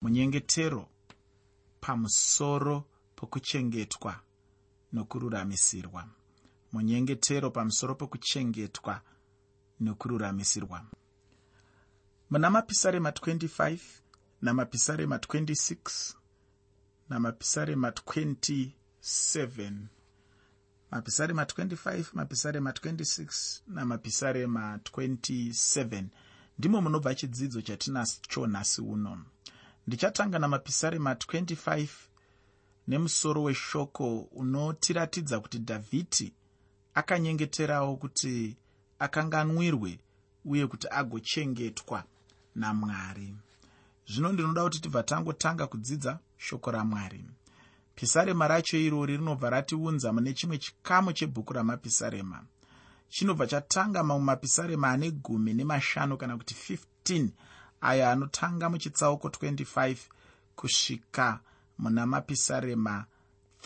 munyengetero pamusoro pokuchengetwa nokururamisirwa. Munyengetero pamusoro pokuchengetwa nokururamisirwa. Muna mapisarema 25 namapisarema 26 namapisarema 27 mapisarema 25 mapisarema 26 namapisarema 27 ndimo munobva chidzidzo chatinacho nhasi uno ndichatanga namapisarema 25 nemusoro weshoko unotiratidza kuti dhavhidhi akanyengeterawo kuti akanganwirwe uye kuti agochengetwa namwari. Zvino ndinoda kuti tibva tangotanga kudzidza shoko ramwari. Pisarema racho irori rinobva ratiunza mune chimwe chikamu chebhuku ramapisarema. Chinobva chatanga mamwe mapisarema ane gumi nemashanu kana kuti 15 ayo anotanga muchitsauko 25 kusvika muna mapisarema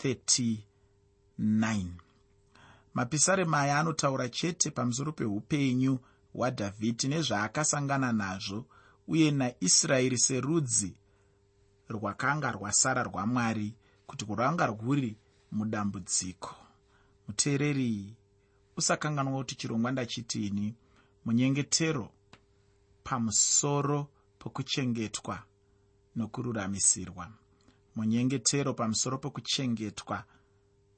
39 mapisarema aya anotaura chete pamusoro peupenyu hwadhavhidhi nezvaakasangana nazvo uye naisraeri serudzi rwakanga rwasara rwamwari kuti rwanga rwuri mudambudziko. Muteereri usakanganwa kuti chirongwa ndachitini munyengetero pamusoro pokuchengetwa nokururamisirwa. Munyengetero pamusoro pokuchengetwa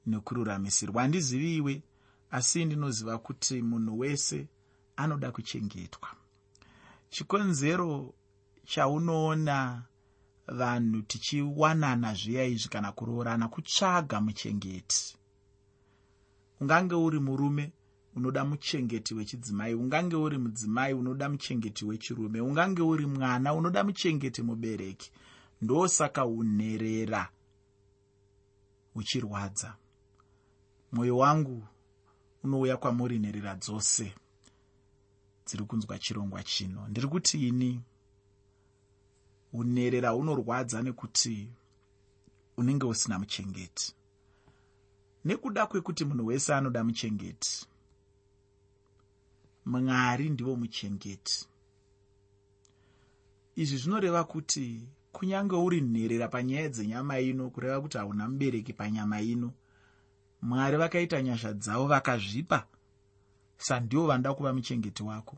nokururamisirwa. Handiziviwe asi ndinoziva kuti munhu wese anoda kuchengetwa. Chikonzero chaunoona vanhu tichiwanana zviya izvi kana kuroorana kutsvaga muchengeti. Ungange uri murume unoda muchengeti wechidzimai ungange uri mudzimai unoda muchengeti wechirume ungange uri mwana unoda muchengeti mubereki ndosaka unherera uchirwadza. Mwoyo wangu unouya kwamuri nherera dzose dziri kunzwa chirongwa chino. Ndiri kuti ini unherera unorwadza nekuti unenge usina muchengeti. Nekuda kwekuti munhu wese anoda muchengeti mwari ndivo muchengeti. Izvi zvinoreva kuti kunyange uri nherera panyaya dzenyama ino kureva kuti hauna mubereki panyama ino mwari vakaita nyasha dzavo vakazvipa sandivo vanoda kuva muchengeti wako.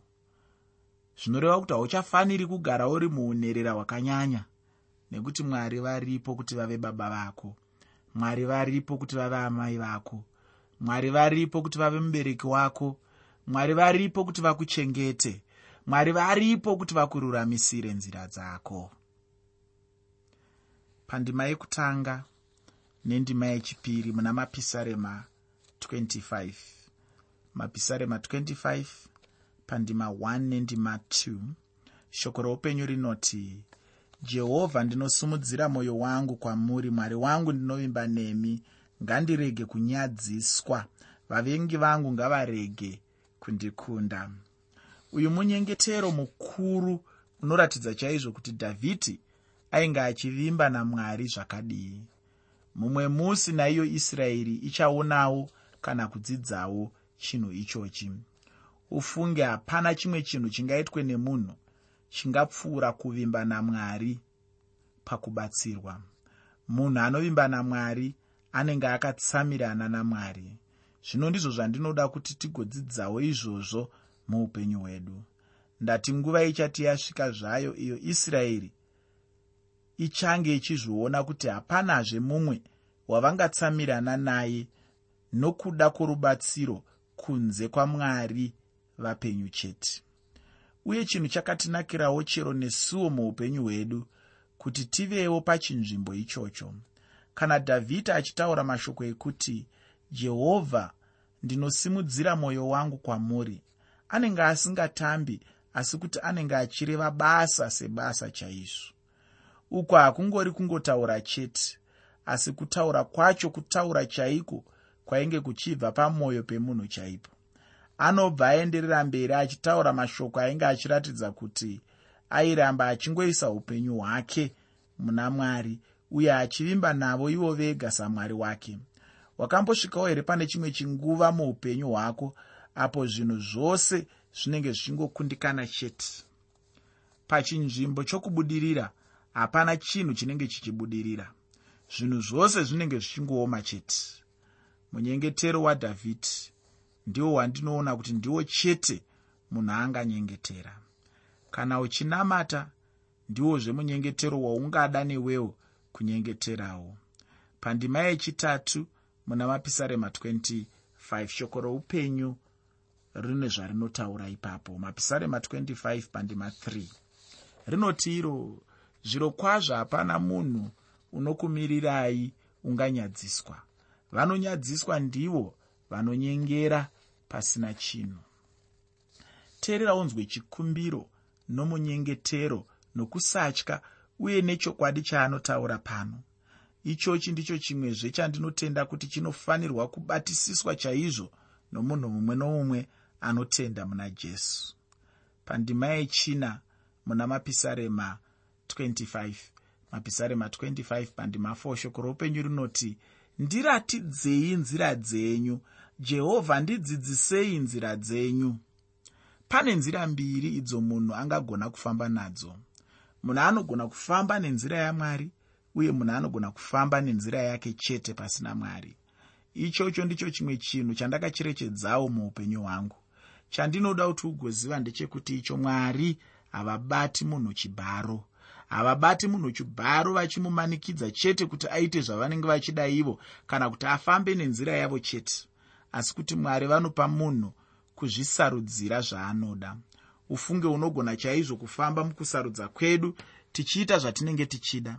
Zvinoreva kuti hauchafaniri kugara uri muunherera hwakanyanya nekuti mwari varipo kuti vave baba vako. Mwari varipo kuti vave amai vako. Mwari varipo kuti vave mubereki wako mwari varipo kuti vakuchengete. Mwari varipo kuti vakururamisire nzira dzako. Pandima yekutanga nendima yechipiri muna mapisarema 25 mapisarema 25 pandima 1 nendima 2 shoko roupenyu rinoti jehovha ndinosumudzira mwoyo wangu kwamuri. Mwari wangu ndinovimba nemi. Ngandirege kunyadziswa. Vavengi vangu ngavarege kundikunda. Uyu munyengetero mukuru unoratidza chaizvo kuti dhavhidhi ainge achivimba namwari zvakadii mumwe musi naiyo israeri ichaonawo kana kudzidzawo chinhu ichochi. Ufunge hapana chimwe chinhu chingaitwe nemunhu chingapfuura kuvimba namwari pakubatsirwa. Munhu anovimba namwari anenge akatsamirana namwari zvino ndizvo zvandinoda kuti tigodzidzawo izvozvo muupenyu hwedu. Ndati nguva ichati yasvika zvayo iyo israeri ichange ichizviona kuti hapanazve mumwe wavangatsamirana naye nokuda kworubatsiro kunze kwamwari vapenyu chete. Uye chinhu chakatinakirawo chero nesuwo muupenyu hwedu kuti tivewo pachinzvimbo ichocho. Kana dhavhidhi achitaura mashoko ekuti jehovha ndinosimudzira mwoyo wangu kwamuri. Anenge asingatambi asi kuti anenge achireva basa sebasa chaizvo uku hakungori kungotaura chete asi kutaura kwacho kutaura chaiko kwainge kuchibva pamwoyo pemunhu chaipo. Anobva aenderera mberi achitaura mashoko ainge achiratidza kuti airamba achingoisa upenyu hwake muna mwari uye achivimba navo ivo vega samwari wake wakambosvikawo here pane chimwe chinguva muupenyu hwako apo zvinhu zvose zvinenge zvichingokundikana chete? Pachinzvimbo chokubudirira hapana chinhu chinenge chichibudirira. Zvinhu zvose zvinenge zvichingooma chete. Munyengetero wadhavhidhi ndiwo wandinoona kuti ndiwo chete munhu anganyengetera kana uchinamata ndiwo zvemunyengetero waungada newewo kunyengeterawo pandima yechitatu muna mapisarema 25 shoko roupenyu rine zvarinotaura ipapo. Mapisarema 25 pandima 3 rinoti iro zviro kwazvo hapana munhu unokumirirai unganyadziswa. Vanonyadziswa ndivo vanonyengera pasina chinhu. Teerera unzwe chikumbiro nomunyengetero nokusatya uye nechokwadi chaanotaura pano ichochi ndicho chimwezve chandinotenda kuti chinofanirwa kubatisiswa chaizvo nomunhu mumwe nomumwe anotenda muna jesu. Pandima yechina muna mapisarema 25 mapisarema 25 pandima 4 shoko roupenyu rinoti ndiratidzei nzira dzenyu jehovha ndidzidzisei nzira dzenyu. Pane nzira mbiri idzo munhu angagona kufamba nadzo. Munhu anogona kufamba nenzira yamwari uye munhu anogona kufamba nenzira yake chete pasina mwari. Ichocho ndicho chimwe chinhu chandakacherechedzawo muupenyu hwangu. Chandinoda kuti ugoziva ndechekuti icho mwari havabati munhu chibharo. Havabati munhu chibharo vachimumanikidza chete kuti aite zvavanenge vachida ivo kana kuti afambe nenzira yavo chete. Asi kuti mwari vanopa munhu kuzvisarudzira zvaanoda. Ufunge unogona chaizvo kufamba mukusarudza kwedu tichiita zvatinenge tichida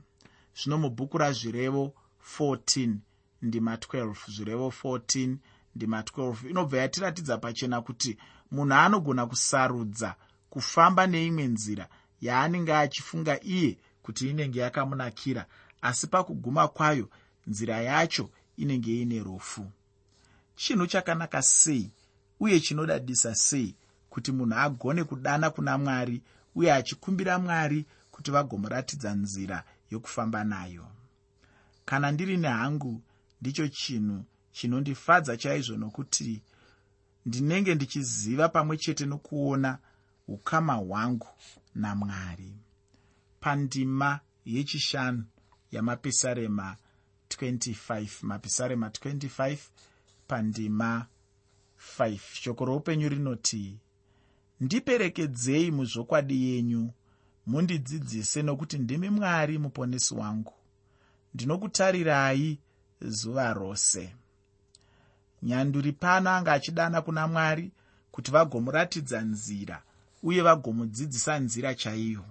zvino mubhuku razvirevo 14 ndima 12 zvirevo 14 ndima 12 inobva yatiratidza pachena kuti munhu anogona kusarudza kufamba neimwe nzira yaanenge achifunga iye kuti inenge yakamunakira asi pakuguma kwayo nzira yacho inenge ine rufu. Chinhu chakanaka sei uye chinodadisa sei kuti munhu agone kudana kuna mwari uye achikumbira mwari kuti vagomuratidza nzira yokufamba nayo. Kana ndiri nehangu ndicho chinhu chinondifadza chaizvo nokuti ndinenge ndichiziva pamwe chete nokuona ukama hwangu namwari. Pandima yechishanu yamapisarema 25 mapisarema 25 pandima 5 shoko roupenyu rinoti ndiperekedzei muzvokwadi yenyu mundidzidzise nokuti ndimi mwari muponesi wangu. Ndinokutarirai zuva rose. Nyanduri pano anga achidana kuna mwari kuti vagomuratidza nzira uye vagomudzidzisa nzira chaiyo.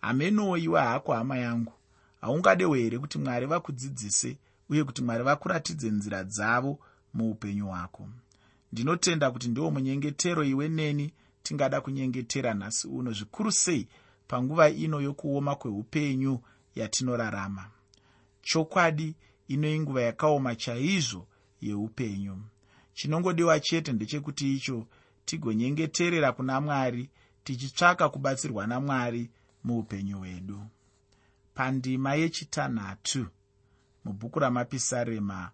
Hamenoiwa hako hama yangu. Haungadewo here kuti mwari vakudzidzise uye kuti mwari vakuratidze nzira dzavo muupenyu hwako. Ndinotenda kuti ndiwo munyengetero iwe neni tingada kunyengetera nhasi uno. Zvikuru sei panguva ino yokuoma kweupenyu yatinorarama. Chokwadi inoinguva yakaoma chaizvo yeupenyu. Chinongodiwa chete ndechekuti icho tigonyengeterera kuna mwari tichitsvaka kubatsirwa namwari muupenyu hwedu. Pandima yechitanhatu mubhuku ramapisarema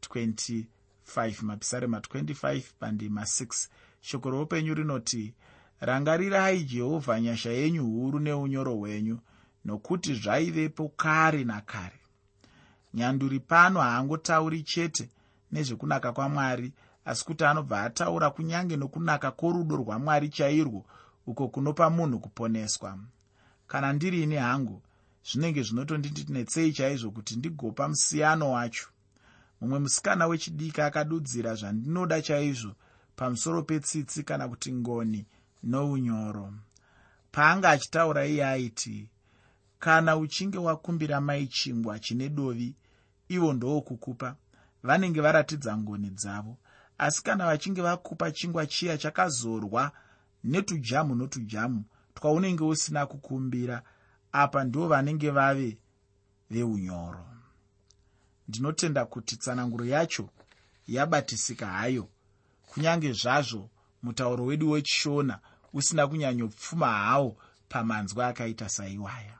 25 mapisarema 25 pandima 6 shoko roupenyu rinoti rangarirai jehovha nyasha yenyu huru neunyoro hwenyu nokuti zvaivepo kare nakare. Nyanduri pano haangotauri chete nezvekunaka kwamwari asi kuti anobva ataura kunyange nokunaka kworudo rwamwari chairwo uko kunopa munhu kuponeswa. Kana ndirini hangu zvinenge zvinotondindinetsei chaizvo kuti ndigopa musiyano wacho? Mumwe musikana wechidiki akadudzira zvandinoda chaizvo pamusoro petsitsi kana kuti ngoni nounyoro. Paanga achitaura iye aiti kana uchinge wakumbira mai chingwa chine dovi ivo ndowokukupa vanenge varatidza ngoni dzavo. Asi kana vachinge vakupa chingwa chiya chakazorwa netujamu notujamu twaunenge usina kukumbira apa ndivo vanenge vave veunyoro. Ndinotenda kuti tsananguro yacho yabatisika hayo. Kunyange zvazvo mutauro wedu wechishona usina kunyanyopfuma hawo pamanzwa akaita saiwaya.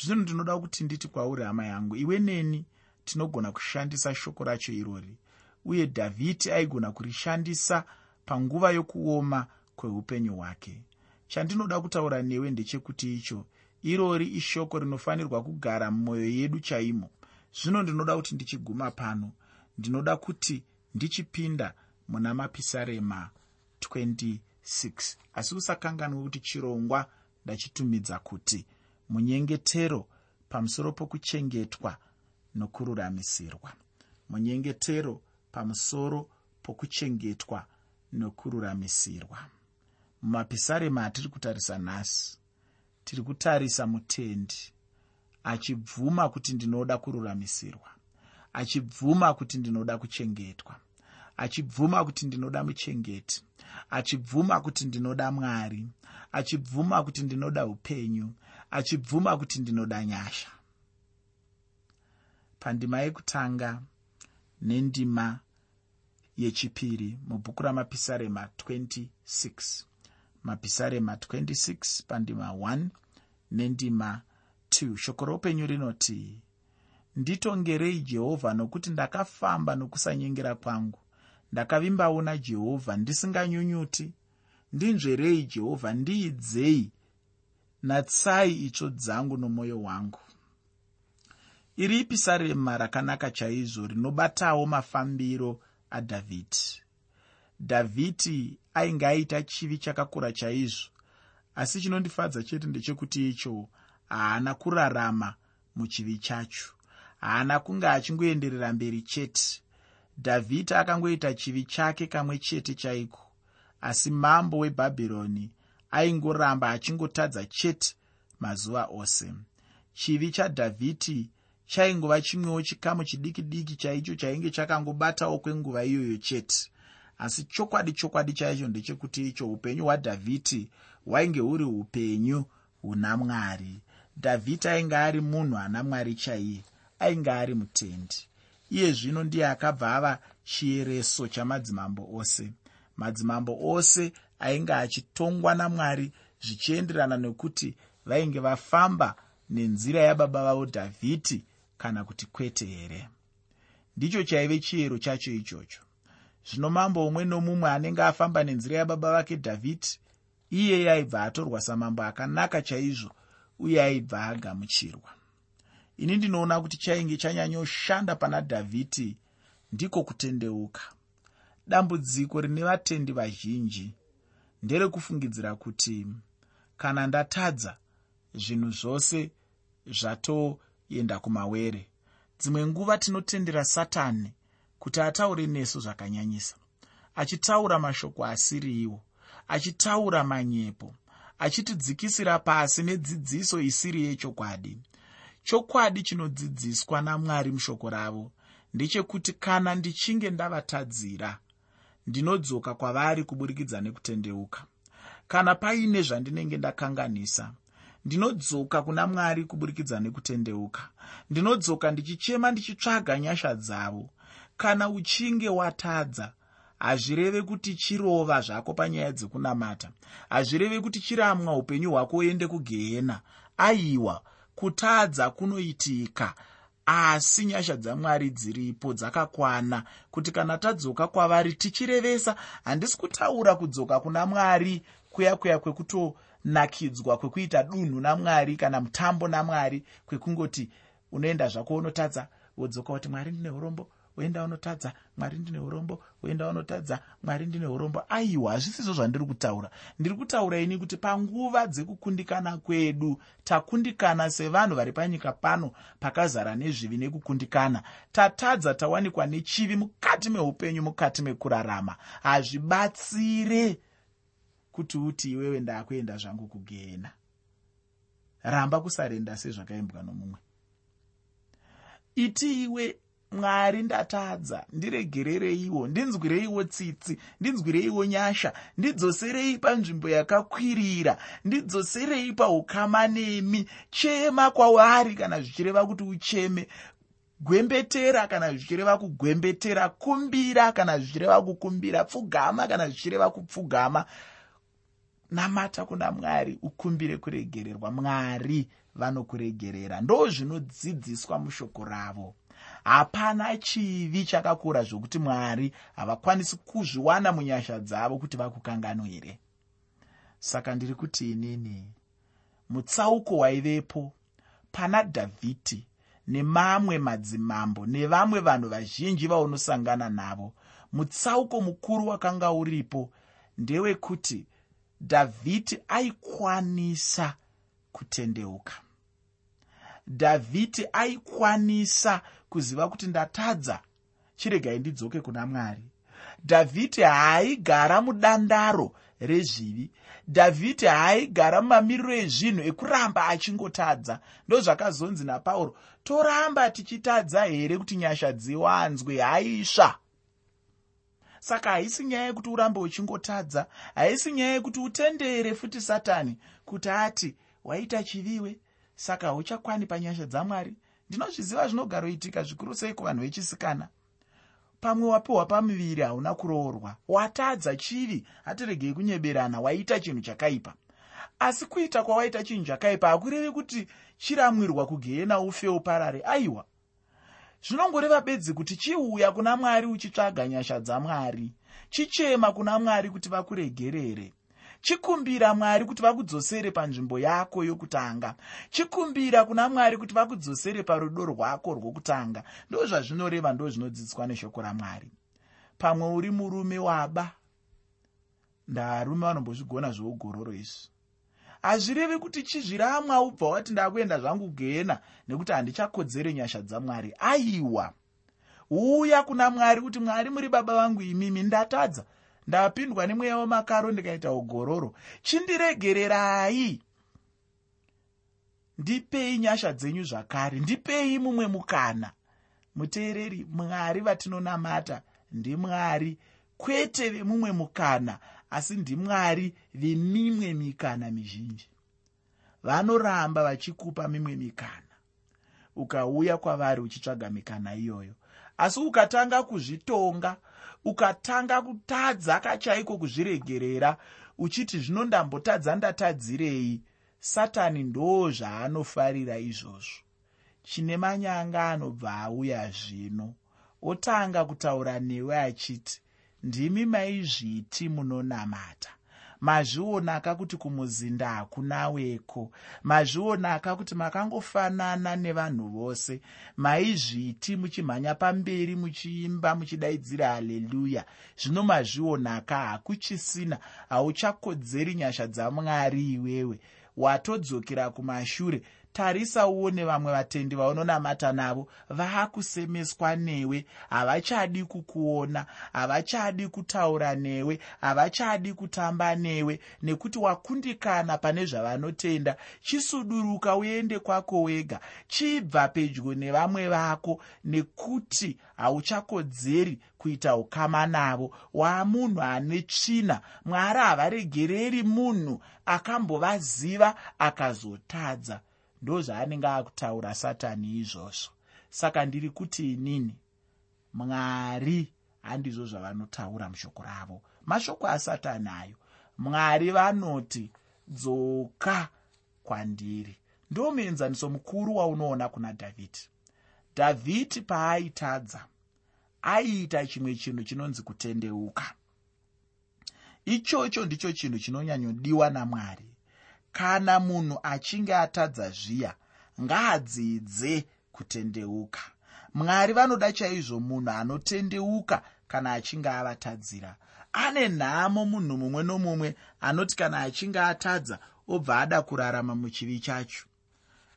Zvino ndinoda kuti nditi kwauri hama yangu iwe neni tinogona kushandisa shoko racho irori uye dhavhidhi aigona kurishandisa panguva yokuoma kweupenyu hwake. Chandinoda kutaura newe ndechekuti icho irori ishoko rinofanirwa kugara mumwoyo yedu chaimo. Zvino ndinoda kuti ndichiguma pano ndinoda kuti ndichipinda muna mapisarema 26 asi usakanganwe kuti chirongwa ndachitumidza kuti munyengetero pamusoro pokuchengetwa nokururamisirwa. Munyengetero pamusoro pokuchengetwa nokururamisirwa. Mumapisarema atiri kutarisa nhasi tiri kutarisa mutendi achibvuma kuti ndinoda kururamisirwa achibvuma kuti ndinoda kuchengetwa achibvuma kuti ndinoda muchengeti achibvuma kuti ndinoda mwari achibvuma kuti ndinoda upenyu achibvuma kuti ndinoda nyasha. Pandima yekutanga nendima yechipiri mubhuku ramapisarema 26 mapisarema 26 pandima 1 nendima 2 shoko roupenyu rinoti nditongerei jehovha nokuti ndakafamba nokusanyengera kwangu ndakavimbawo najehovha ndisinganyunyuti. Ndinzverei jehovha? Ndiidzei natsai itsvo dzangu nomwoyo wangu. Iri ipisarema rakanaka chaizvo rinobatawo mafambiro adhavhidhi dhavhidhi ainge aita chivi chakakura chaizvo asi chinondifadza chete ndechekuti icho haana kurarama muchivi chacho. Haana kunge achingoenderera mberi chete dhavhidhi akangoita chivi chake kamwe chete chaiko? Asi mambo webhabhironi aingoramba achingotadza chete mazuva ose. Chivi chadhavhidhi chaingova chimwewo chikamu chidiki diki chaicho chainge chakangobatawo kwenguva iyoyo chete. Asi chokwadi chokwadi chaicho ndechekuti icho upenyu hwadhavhidhi hwainge huri upenyu huna mwari. Dhavhidhi ainge ari munhu ana mwari chaiye ainge ari mutendi iye zvino ndiye akabva ava chiereso chamadzimambo ose. Madzimambo ose ainge achitongwa namwari zvichienderana nekuti vainge vafamba nenzira yababa vavo dhavhidhi kana kuti kwete here. Ndicho chaive chiero chacho ichocho. Zvino mambo umwe nomumwe anenge afamba nenzira yababa vake dhavhidhi iyeye aibva atorwa samambo akanaka chaizvo uye aibva agamuchirwa ini ndinoona kuti chainge chanyanyoshanda pana dhavhidhi ndiko kutendeuka. Dambudziko rine vatendi vazhinji nderekufungidzira kuti kana ndatadza zvinhu zvose zvatoenda kumawere. Dzimwe nguva tinotendera satani kuti ataure nesu zvakanyanyisa achitaura mashoko asiriiwo achitaura manyepo achitidzikisira pasi nedzidziso isiri yechokwadi chokwadi chinodzidziswa namwari mushoko ravo ndechekuti kana ndichinge ndavatadzira ndinodzoka kwavari kuburikidza nekutendeuka. Kana paine zvandinenge ndakanganisa ndinodzoka kuna mwari kuburikidza nekutendeuka. Ndinodzoka ndichichema ndichitsvaga nyasha dzavo. Kana uchinge watadza hazvireve kuti chirova zvako panyaya dzekunamata. Hazvireve kuti chiramwa upenyu hwako uende kugehena aiwa kutadza kunoitika asi nyasha dzamwari dziripo dzakakwana. Kuti kana tadzoka kwavari tichirevesa handisi kutaura kudzoka kuna mwari kuya kuya kwekutonakidzwa kwekuita dunhu namwari kana mutambo namwari kwekungoti unoenda zvako unotadza wodzoka kuti mwari ndine urombo woenda unotadza mwari ndine urombo woenda unotadza mwari ndine urombo. Aiwa hazvisizvo zvandiri kutaura. Ndiri kutaura ini kuti panguva dzekukundikana kwedu takundikana sevanhu vari panyika pano pakazara nezvivi nekukundikana. Tatadza tawanikwa nechivi mukati meupenyu mukati mekurarama. Hazvibatsire kuti uti iwewe ndaakuenda zvangu kugehena ramba kusarenda sezvakaimbwa nomumwe. Iti iwe mwari ndatadza ndiregerereiwo ndinzwireiwo tsitsi ndinzwireiwo nyasha ndidzoserei panzvimbo yakakwirira ndidzoserei paukama nemi chema kwavari kana zvichireva kuti ucheme. Gwembetera kana zvichireva kugwembetera. Kumbira kana zvichireva kukumbira. Pfugama kana zvichireva kupfugama. Namata kuna mwari ukumbire kuregererwa. Mwari vanokuregerera. Ndo zvinodzidziswa mushoko ravo hapana chivi chakakura zvokuti mwari havakwanisi kuzviwana munyasha dzavo kuti vakukanganwire. Saka ndiri kuti inini mutsauko waivepo pana dhavhidhi nemamwe madzimambo nevamwe vanhu vazhinji vaunosangana navo mutsauko mukuru wakanga uripo ndewekuti dhavhidhi aikwanisa kutendeuka. Dhavhidhi aikwanisa kuziva kuti ndatadza chiregai ndidzoke kuna mwari. Dhavhidhi haaigara mudandaro rezvivi. Dhavhidhi haaigara mumamiriro ezvinhu ekuramba achingotadza. Ndozvakazonzi napauro toramba tichitadza here kuti nyasha dziwanzwe? Haisva. Saka haisi nyaya yekuti urambe uchingotadza haisi nyaya yekuti utendere futi satani kuti ati waita chiviwe? Saka hauchakwani panyasha dzamwari ndinozviziva zvinogaroitika zvikuru sei kuvanhu vechisikana? Pamwe wapiwa pamuviri hauna kuroorwa. Watadza chivi hatiregei kunyeberana waita chinhu chakaipa. Asi kuita kwawaita chinhu chakaipa hakurevi kuti chiramwirwa kugehena ufe uparare aiwa. Zvinongoreva bedzi kuti chiuya kuna mwari uchitsvaga nyasha dzamwari chichema kuna mwari kuti vakuregerere chikumbira mwari kuti vakudzosere panzvimbo yako yokutanga. Chikumbira kuna mwari kuti vakudzosere parudo rwako rwokutanga. Ndo zvazvinoreva ndo zvinodzidziswa neshoko ramwari. Pamwe uri murume waba. Ndarume vanombozvigona zveugororo izvi. Hazvirevi kuti chizviramwa ubva wati ndakuenda zvangu gehena nekuti handichakodzere nyasha dzamwari aiwa! Uya kuna mwari kuti mwari muri baba vangu imimi ndatadza ndapindwa nemweya wemakaro ndikaita ugororo. Chindiregererai. Ndipei nyasha dzenyu zvakare ndipei mumwe mukana. Muteereri mwari vatinonamata ndimwari kwete vemumwe mukana asi ndimwari vemimwe mikana mizhinji. Vanoramba vachikupa mimwe mikana. Ukauya kwavari uchitsvaga mikana iyoyo. Asi ukatanga kuzvitonga ukatanga kutadza kachaiko kuzviregerera uchiti zvino ndambotadza ndatadzirei satani ndo zvaanofarira izvozvo. Chine manyanga anobva auya zvino. Otanga kutaura newe achiti ndimi maizviti munonamata mazvionaka kuti kumuzinda hakunaweko mazvionaka kuti makangofanana nevanhu vose. Maizviti muchimhanya pamberi muchiimba muchidaidzira haleluya. Zvino mazvionaka hakuchisina hauchakodzeri nyasha dzamwari iwewe. Watodzokera kumashure tarisa uone vamwe vatendi vaunonamata navo vaakusemeswa newe. Havachadi kukuona havachadi kutaura newe havachadi kutamba newe. Nekuti wakundikana pane zvavanotenda chisuduruka uende kwako wega chibva pedyo nevamwe vako. Nekuti hauchakodzeri kuita ukama navo. Waamunhu ane tsvina mwari havaregereri munhu akambovaziva akazotadza ndozvaanenge akutaura satani izvozvo. Saka ndiri kuti inini mwari handizvo zvavanotaura mushoko ravo. Mashoko asatani ayo mwari vanoti dzoka kwandiri. Ndo muenzaniso mukuru waunoona kuna dhavhidhi. Dhavhidhi paaitadza aiita chimwe chinhu chinonzi kutendeuka. Ichocho ndicho chinhu chinonyanyodiwa namwari kana munhu achinge atadza zviya ngaadzidze kutendeuka. Mwari vanoda chaizvo munhu anotendeuka kana achinge avatadzira. Ane nhamo munhu mumwe nomumwe anoti kana achinge atadza obva ada kurarama muchivi chacho.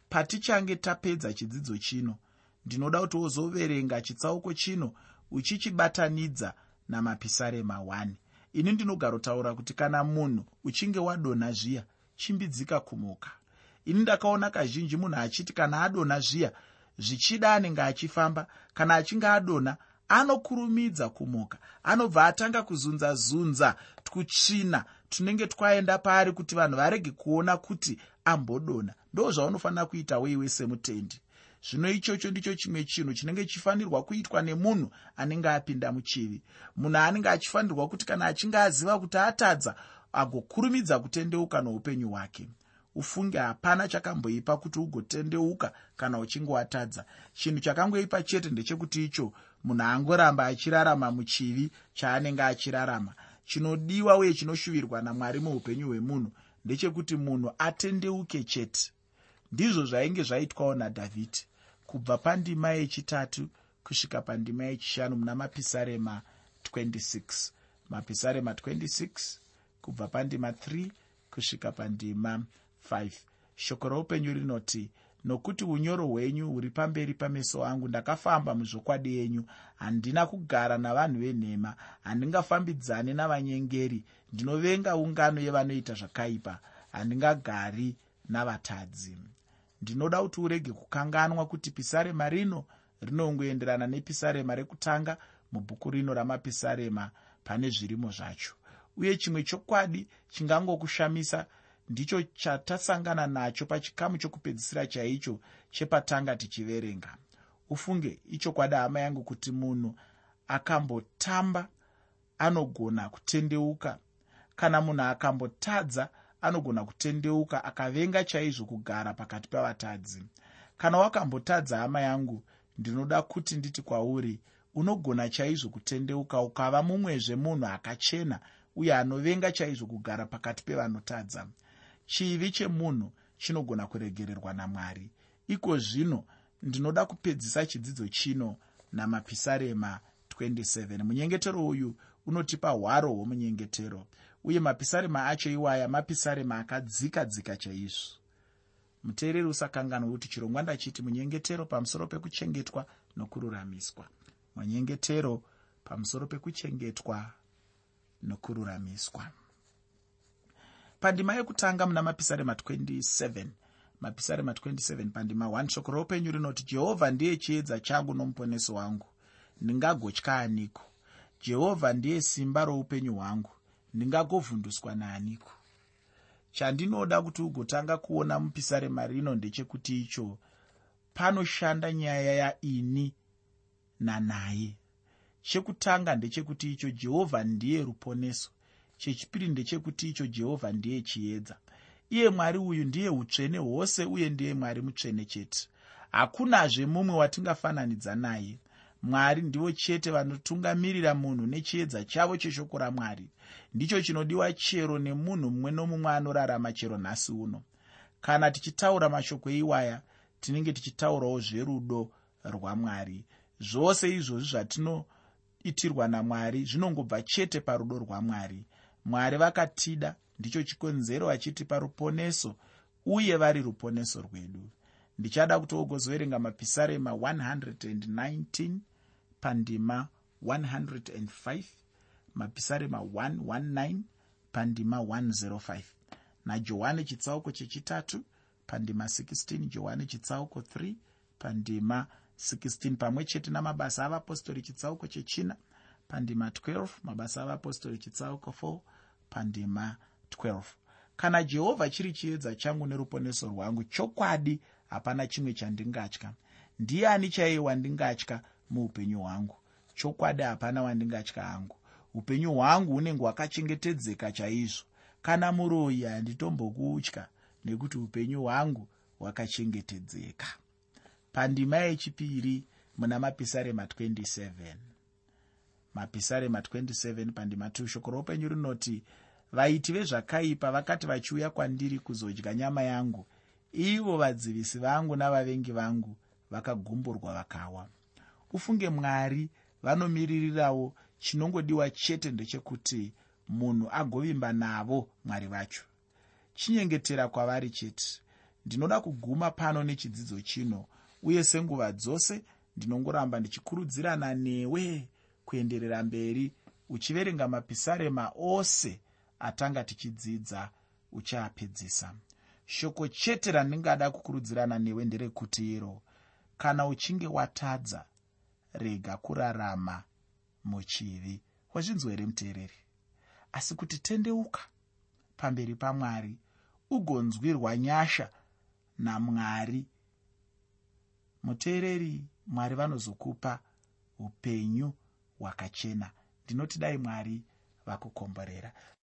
Patichange tapedza chidzidzo chino ndinoda kuti wozoverenga chitsauko chino uchichibatanidza namapisarema 1 ini ndinogarotaura kuti kana munhu uchinge wadonha zviya chimbidzika kumuka. Ini ndakaona kazhinji munhu achiti kana adonha zviya zvichida anenge achifamba kana achinge adonha anokurumidza kumuka. Anobva atanga kuzunza zunza twutsvina tunenge twaenda paari kuti vanhu varege kuona kuti ambodonha ndo zvaunofanira kuita weiwe semutendi. Zvino ichocho ndicho chimwe chinhu chinenge chifanirwa kuitwa nemunhu anenge apinda muchivi. Munhu anenge achifanirwa kuti kana achinge aziva kuti atadza agokurumidza kutendeuka noupenyu hwake. Ufunge hapana chakamboipa kuti ugotendeuka kana uchinge watadza chinhu chakangoipa chete ndechekuti icho munhu angoramba achirarama muchivi chaanenge achirarama. Chinodiwa uye chinoshuvirwa namwari muupenyu hwemunhu ndechekuti munhu atendeuke chete. Ndizvo zvainge zvaitwawo nadhavhidhi. Kubva pandima yechitatu kusvika pandima yechishanu muna mapisarema 26 mapisarema 26 kubva pandima 3 kusvika pandima 5 shoko roupenyu rinoti nokuti unyoro hwenyu huri pamberi pameso angu ndakafamba muzvokwadi yenyu. Handina kugara navanhu venhema handingafambidzane navanyengeri. Ndinovenga ungano yevanoita zvakaipa handingagari navatadzi. Ndinoda kuti urege kukanganwa kuti pisarema rino rinongoenderana nepisarema rekutanga mubhuku rino ramapisarema pane zvirimo zvacho uye chimwe chokwadi chingangokushamisa ndicho chatasangana nacho pachikamu chokupedzisira chaicho chepatanga tichiverenga. Ufunge ichokwadi hama yangu kuti munhu akambotamba anogona kutendeuka. Kana munhu akambotadza anogona kutendeuka akavenga chaizvo kugara pakati pavatadzi. Kana wakambotadza hama yangu ndinoda kuti nditi kwauri unogona chaizvo kutendeuka ukava mumwezve munhu akachena uye anovenga chaizvo kugara pakati pevanotadza. Chivi chemunhu chinogona kuregererwa namwari. Iko zvino ndinoda kupedzisa chidzidzo chino namapisarema 27 munyengetero uyu unotipa hwaro hwomunyengetero uye mapisarema acho iwaya mapisarema akadzika dzika chaizvo. Muteereri usakanganwa kuti chirongwa ndachiti munyengetero pamusoro pekuchengetwa nokururamiswa munyengetero pamusoro pekuchengetwa nokururamiswa. Pandima yekutanga muna mapisarema 27 mapisarema 27 pandima 1 shoko roupenyu rinoti jehovha ndiye chiedza changu nomuponesi wangu. Ndingagotya aniko? Jehovha ndiye simba roupenyu hwangu. Ndingagovhunduswa naaniko? Chandinoda kuti ugotanga kuona mupisarema rino ndechekuti icho panoshanda nyaya yaini nanaye chekutanga ndechekuti icho jehovha ndiye ruponeso. Chechipiri ndechekuti icho jehovha ndiye chiedza. Iye mwari uyu ndiye utsvene hwose uye ndiye mwari mutsvene chete. Hakunazve mumwe watingafananidza naye. Mwari ndivo chete vanotungamirira munhu nechiedza chavo cheshoko ramwari. Ndicho chinodiwa chero nemunhu mumwe nomumwe anorarama chero nhasi uno. Kana tichitaura mashoko iwaya tinenge tichitaurawo zverudo rwamwari. Zvose izvozvi zvatinoitirwa namwari zvinongobva chete parudo rwamwari. Mwari vakatida ndicho chikonzero achitipa ruponeso uye vari ruponeso rwedu. Ndichada kuti ogozoverenga mapisarema 119 pandima 105 mapisarema 119 pandima 105 najohani chitsauko chechitatu pandima 16 johani chitsauko 3 pandima 16 pamwe chete namabasa avapostori chitsauko chechina pandima 12 mabasa avapostori chitsauko 4 pandima 12 kana jehovha chiri chiedza changu neruponeso rwangu chokwadi hapana chimwe chandingatya. Ndiani chaiye wandingatya muupenyu hwangu? Chokwadi hapana wandingatya hangu. Upenyu hwangu hunenge hwakachengetedzeka chaizvo. Kana muroyi handitombokutya nekuti upenyu hwangu hwakachengetedzeka pandima yechipiri muna mapisarema 27 mapisarema 27 pandima 2 shoko roupenyu rinoti vaiti vezvakaipa vakati vachiuya kwandiri kuzodya nyama yangu ivo vadzivisi vangu navavengi vangu vakagumburwa vakawa. Ufunge mwari vanomiririrawo chinongodiwa chete ndechekuti munhu agovimba navo mwari vacho chinyengetera kwavari chete. Ndinoda kuguma pano nechidzidzo chino uye senguva dzose ndinongoramba ndichikurudzirana newe kuenderera mberi uchiverenga mapisarema ose atanga tichidzidza uchiapedzisa shoko chete randingada kukurudzirana newe nderekuti iro kana uchinge watadza rega kurarama muchivi. Wazvinzwa here muteereri? Asi kuti tendeuka pamberi pamwari ugonzwirwa nyasha namwari muteereri mwari vanozokupa upenyu hwakachena. Ndinoti dai mwari vakukomborera